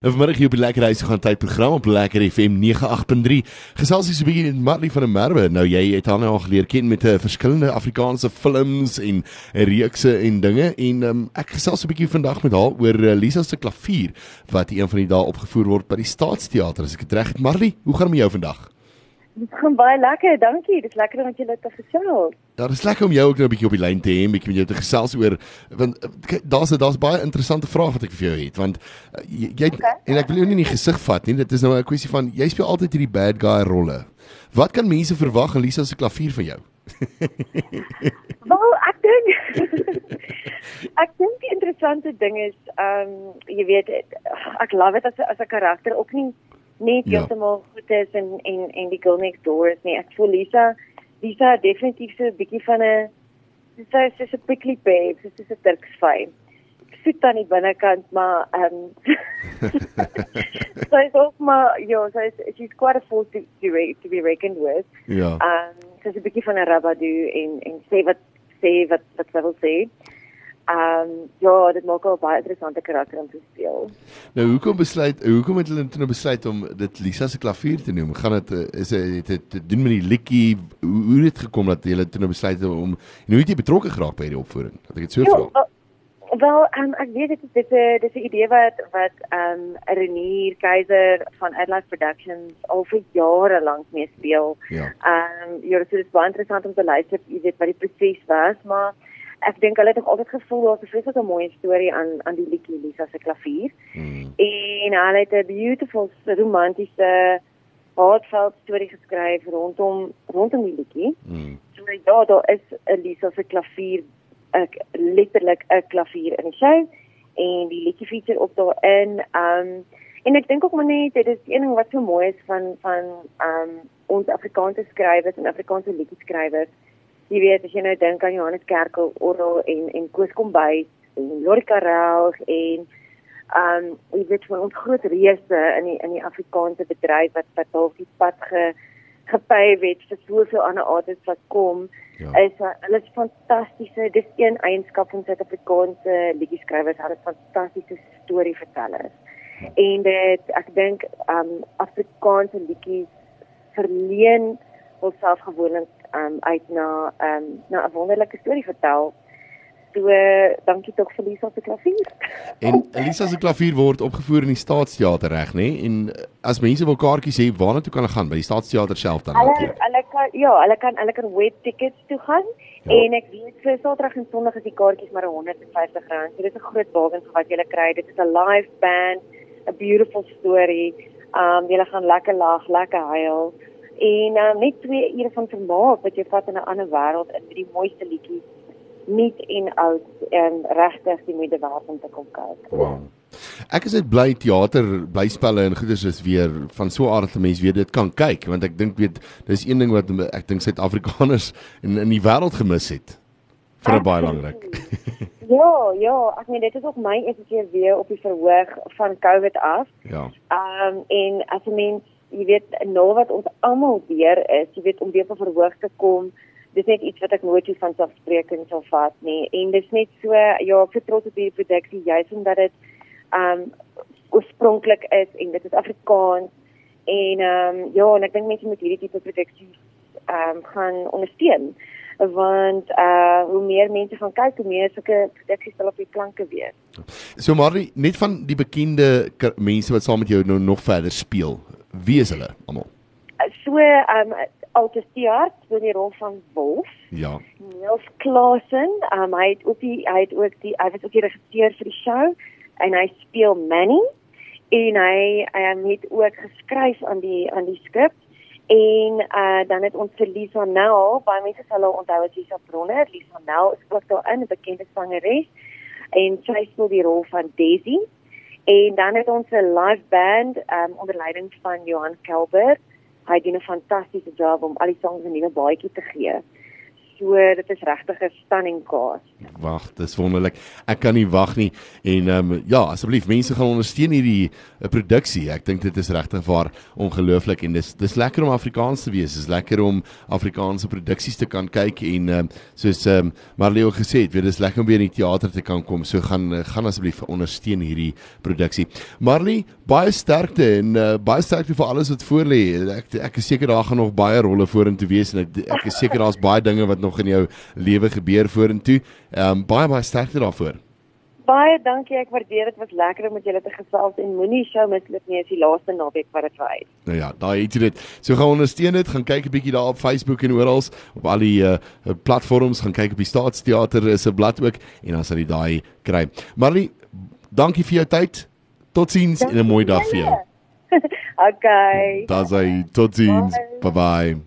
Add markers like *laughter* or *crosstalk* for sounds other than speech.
Nou vanmiddag hier op die Lekker Huis gaan tyd program op Lekker FM 98.3. Gesels so 'n bietjie met Marley van der Merwe. Nou jy het haar nou al geleer ken met 'n uh, verskillende Afrikaanse films en reekse en dinge en um, ek gesels 'n bietjie vandag met haar oor uh, Lisa se klavier wat een van die dae opgevoer word by die Staatsteater. As ek dit reg het, Marley, hoe gaan dit met jou vandag? Gaan *laughs* baie lekker, dankie. Dit is lekker om julle te gesels. Dit is lekker om jou ook nou 'n bietjie op die lyn te hê, bietjie met jou te gesels oor want daar's daar's baie interessante vrae wat ek vir jou het want uh, jy, jy okay. en ek wil jou nie in die gesig vat nie. Dit is nou 'n kwessie van jy speel altyd hierdie bad guy rolle. Wat kan mense verwag in Lisa se klavier van jou? *laughs* Wel, ek dink *laughs* ek dink die interessante ding is ehm um, jy weet ek love dit as as 'n karakter ook nie net ja. heeltemal goed is en en en die girl next door is nie. Ek voel Lisa Lisa definitief so 'n bietjie van 'n sy is so 'n prickly babe, sy is 'n Turks fyn. Sit aan die binnekant maar ehm um, *laughs* sy is ook maar ja, sy is she's quite a force to, to, to be reckoned with. Ja. Ehm um, sy's 'n bietjie van 'n rabadu en en sê wat sê wat wat sy wil sê. Ehm um, ja, dit maak al baie interessante karakter om te speel. Nou hoekom besluit hoekom het hulle toe nou besluit om dit Lisa se klavier te noem? Gaan dit eh, is dit het te doen met die liedjie hoe hoe het dit gekom dat hulle toe nou besluit om en hoe het jy betrokke geraak by hierdie opvoering? Dat ek dit so ja, vra. Wel, um, ek weet dit is dit is dit is 'n idee wat wat ehm um, Renier Keiser van Adelaide Productions al vir jare lank mee speel. Ja. Ehm um, ja, dit is baie interessant om te luister, jy weet wat die proses was, maar ek dink hulle het nog altyd gevoel daar's 'n vreeslike mooi storie aan aan die liedjie Lisa se klavier. Hmm. En hulle het 'n beautiful romantiese heartfelt storie geskryf rondom rondom die liedjie. Hmm. So ja, daar is 'n Lisa se klavier ek letterlik 'n klavier in die show en die liedjie feature op daarin. Um en ek dink ook maar net dit is een ding wat so mooi is van van um ons Afrikaanse skrywers en Afrikaanse liedjieskrywers jy weet as jy nou dink aan Johannes Kerkel, Orrel en en Koos Kombuis en Lorika Raug en um jy weet van ons groot reëse in die in die Afrikaanse bedryf wat wat dalk die pad ge gepave het vir soveel ander artists wat kom ja. is uh, hulle is fantastiese dis een eienskap van Suid-Afrikaanse liedjie skrywers hulle is fantastiese storievertellers ja. en dit ek dink um Afrikaanse liedjies verleen homself gewoonlik um uit na um na 'n wonderlike storie vertel. So dankie tog vir Lisa se klavier. En Lisa se klavier word opgevoer in die Staatsteater reg, nê? En eh, as mense wil kaartjies hê, waarna toe kan hulle gaan? By die Staatsteater self dan. Hulle hulle kan ja, hulle kan hulle kan web tickets toe gaan. Ja. En ek weet vir Saterdag en Sondag is die kaartjies maar R150. So dit is 'n groot bargain vir wat jy kry. Dit is 'n live band, 'n beautiful story. Um jy gaan lekker lag, lekker huil en uh, net 2 ure van vermaak wat jy vat in 'n ander wêreld in die mooiste liedjies nuut en oud en regtig die moeite werd om te kom kyk. Wow. Ek is net bly teater, blyspelle en goeders is weer van so aard dat mense weer dit kan kyk want ek dink weet dis een ding wat ek dink Suid-Afrikaners *laughs* in in die wêreld gemis het vir 'n baie lang ruk. *laughs* ja, ja, ek meen dit is ook my eerste keer weer op die verhoog van COVID af. Ja. Ehm um, en as 'n mens jy weet nou wat ons almal weer is, jy weet om weer op verhoog te kom. Dis net iets wat ek nooit so van selfsprekend sal vat nie. En dis net so ja, ek vertrou op die produksie juis omdat dit um oorspronklik is en dit is Afrikaans en um ja, en ek dink mense moet hierdie tipe produksies um gaan ondersteun want uh hoe meer mense gaan kyk hoe meer sulke produksies sal op die planke wees. So Marie, net van die bekende mense wat saam met jou nou nog verder speel, Wie is hulle almal? So, ehm um, Altus Tiart, speel die rol van Wolf. Ja. Niels Klasen, ehm um, hy het ook die hy het ook die hy was ook die regisseur vir die show en hy speel Manny en hy ehm um, het ook geskryf aan die aan die skrip en uh dan het ons Lisa Nel, baie mense sal haar onthou as Lisa Bronner. Lisa Nel is ook daar in 'n bekende sangeres en sy speel die rol van Daisy. En dan het ons 'n live band um, onder leiding van Johan Kelber. Hy doen 'n fantastiese job om al die songs 'n nuwe baadjie te gee. So dit is regtig 'n stunning cast. Wag, dis wonderlik. Ek kan nie wag nie. En ehm um, ja, asseblief mense gaan ondersteun hierdie uh, produksie. Ek dink dit is regtig waar ongelooflik en dis dis lekker om Afrikaans te wees. Dis lekker om Afrikaanse produksies te kan kyk en ehm um, soos ehm um, Marleo gesê het, weet dis lekker om weer in die teater te kan kom. So gaan uh, gaan asseblief ondersteun hierdie produksie. Marley, baie sterkte en uh, baie sterkte vir alles wat voor lê. Ek ek is seker daar gaan nog baie rolle vorentoe wees en ek ek is seker daar's baie dinge wat nog in jou lewe gebeur vorentoe. Ehm um, baie baie sterkte daarvoor. Baie dankie, ek waardeer dit. Was lekker om met julle te gesels en moenie show misloop nie as die laaste naweek wat dit wy. Nou ja, daai het jy dit. So gaan ondersteun dit, gaan kyk 'n bietjie daar op Facebook en oral op al die uh, platforms, gaan kyk op die Staatsteater is 'n blad ook en dan sal jy daai kry. Marley, dankie vir jou tyd. Totsiens en 'n mooi dag vir jou. *laughs* okay. Daar's hy. Totsiens. Bye bye. bye.